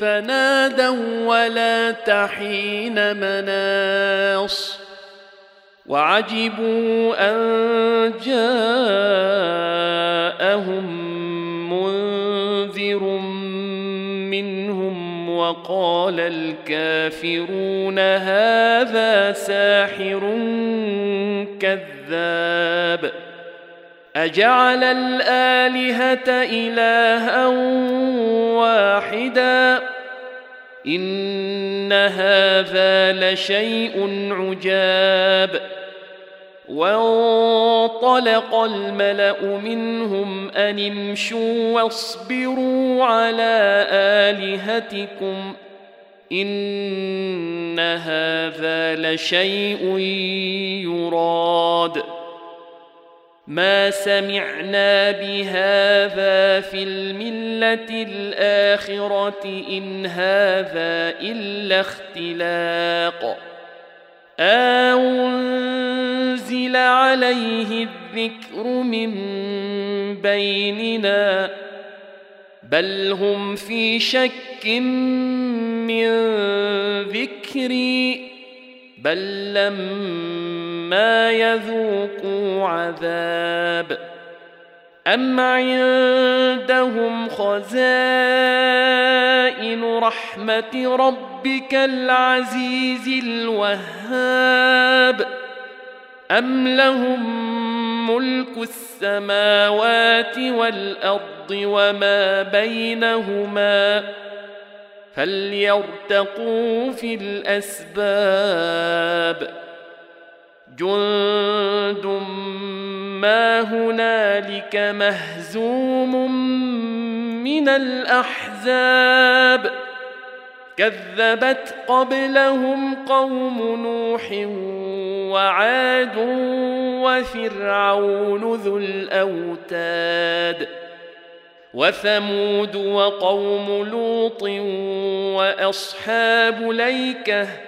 فنادوا ولا تحين مناص وعجبوا أن جاءهم منذر منهم وقال الكافرون هذا ساحر كذاب أجعل الآلهة إلها واحدا؟ إن هذا لشيء عجاب. وانطلق الملأ منهم أن امشوا واصبروا على آلهتكم. إن هذا لشيء يراد. ما سمعنا بهذا في الملة الآخرة إن هذا إلا اختلاق. انزل عليه الذكر من بيننا؟ بل هم في شك من ذكري. بل لما يذوقوا عذاب. أم عندهم خزائن رحمة ربك العزيز الوهاب؟ أم لهم ملك السماوات والأرض وما بينهما ۖ؟ فليرتقوا في الأسباب. جند ما هنالك مهزوم من الأحزاب كذبت قبلهم قوم نوح وعاد وفرعون ذو الأوتاد وثمود وقوم لوط وأصحاب ليكة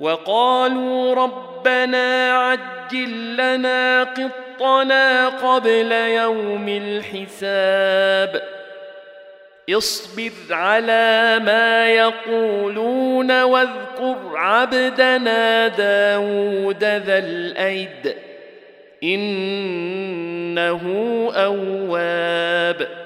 وقالوا ربنا عجل لنا قطنا قبل يوم الحساب. اصبر على ما يقولون واذكر عبدنا داود ذا الأيد. إنه أواب.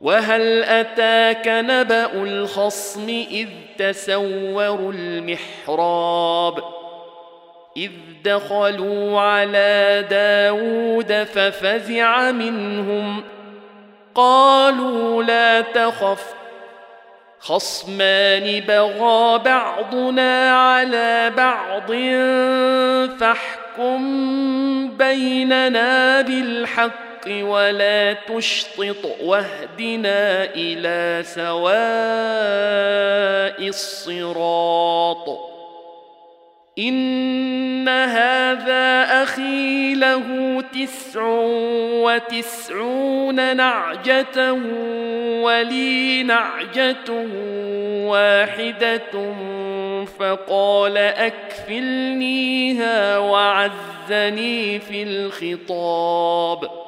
وهل اتاك نبا الخصم اذ تسوروا المحراب اذ دخلوا على داود ففزع منهم قالوا لا تخف خصمان بغى بعضنا على بعض فاحكم بيننا بالحق ولا تشطط واهدنا إلى سواء الصراط. إن هذا أخي له تسع وتسعون نعجة ولي نعجة واحدة فقال أكفلنيها وعزني في الخطاب.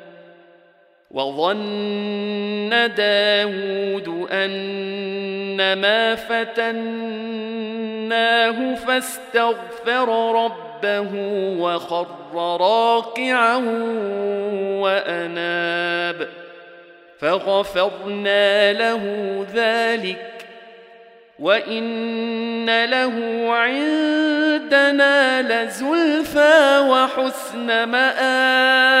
وظن داود أنما فتناه فاستغفر ربه وخر راكعا وأناب فغفرنا له ذلك وإن له عندنا لزلفى وحسن مآب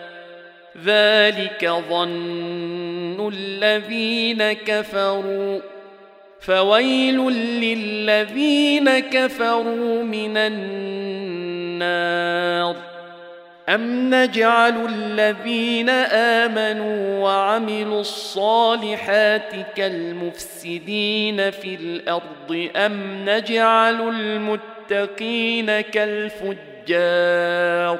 ذلك ظن الذين كفروا. فويل للذين كفروا من النار. أم نجعل الذين آمنوا وعملوا الصالحات كالمفسدين في الأرض؟ أم نجعل المتقين كالفجار؟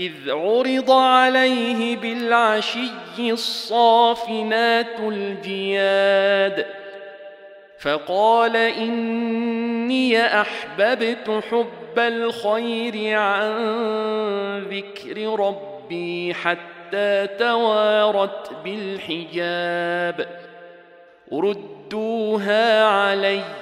إذ عرض عليه بالعشي الصافنات الجياد فقال إني أحببت حب الخير عن ذكر ربي حتى توارت بالحجاب ردوها عليّ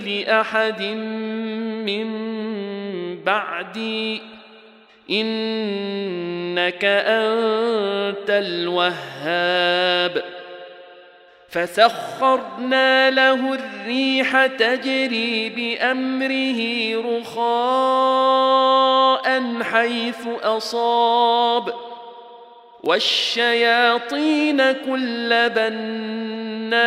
لأحد من بعدي إنك أنت الوهاب. فسخرنا له الريح تجري بأمره رخاء حيث أصاب. والشياطين كل بناء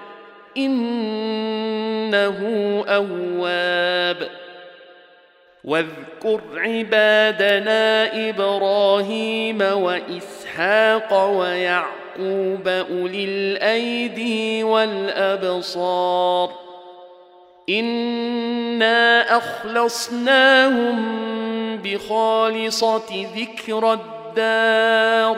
إنه أواب. واذكر عبادنا إبراهيم وإسحاق ويعقوب أولي الأيدي والأبصار. إنا أخلصناهم بخالصة ذكر الدار.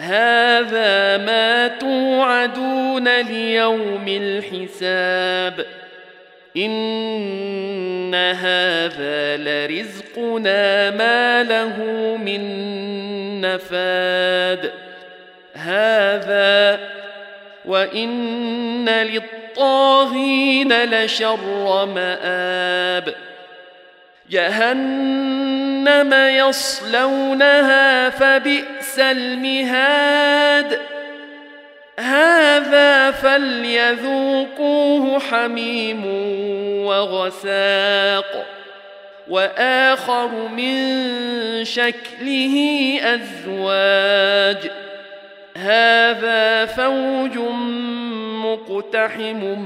هذا ما توعدون ليوم الحساب. إن هذا لرزقنا ما له من نفاد. هذا وإن للطاغين لشر مآب. جهنم يصلونها فبئس المهاد. هذا فليذوقوه حميم وغساق وآخر من شكله أزواج. هذا فوج مقتحم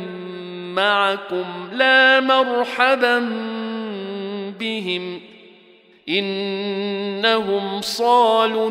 معكم لا مرحبا بهم إنهم صالوا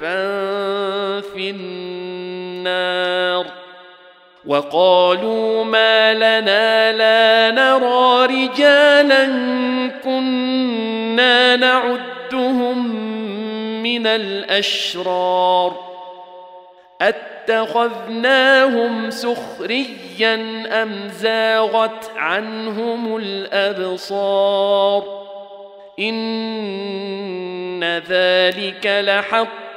في النار وقالوا ما لنا لا نرى رجالا كنا نعدهم من الاشرار اتخذناهم سخريا ام زاغت عنهم الابصار ان ذلك لحق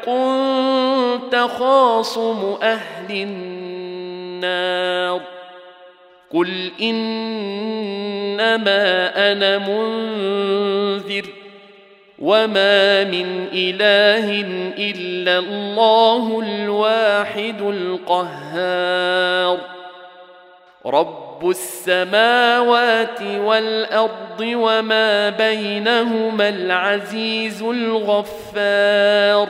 تخاصم أهل النار. قل إنما أنا منذر وما من إله إلا الله الواحد القهار. رب السماوات والأرض وما بينهما العزيز الغفار.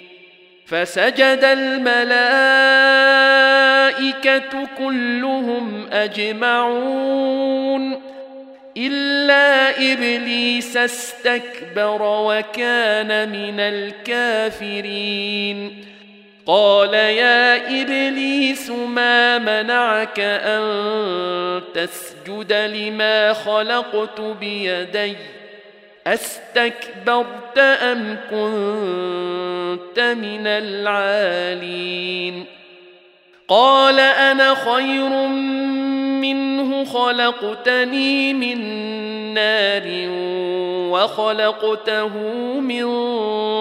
فسجد الملائكة كلهم أجمعون إلا إبليس استكبر وكان من الكافرين. قال يا إبليس ما منعك أن تسجد لما خلقت بيدي؟ أستكبرت أم كنت من العالين؟ قال أنا خير منه خلقتني من نار وخلقته من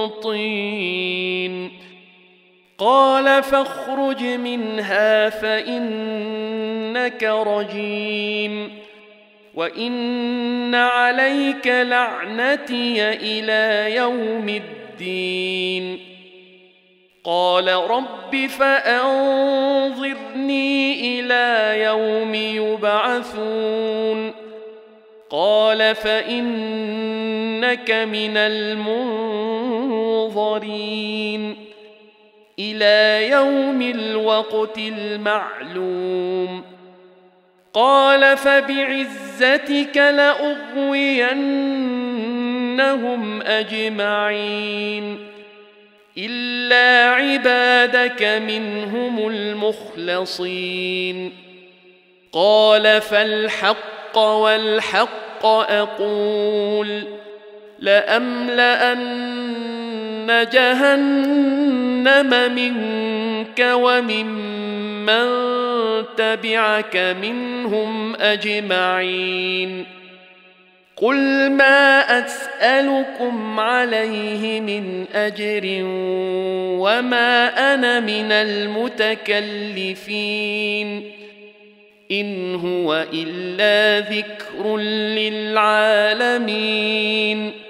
طين. قال فاخرج منها فإنك رجيم. وان عليك لعنتي إلى يوم الدين قال رب فانظرني إلى يوم يبعثون قال فانك من المنظرين إلى يوم الوقت المعلوم قال فبعزتك لأغوينهم أجمعين. إلا عبادك منهم المخلصين. قال فالحق والحق أقول. لأملأن جهنم منك وممن تبعك منهم أجمعين. قل ما أسألكم عليه من أجر وما أنا من المتكلفين. إن هو إلا ذكر للعالمين.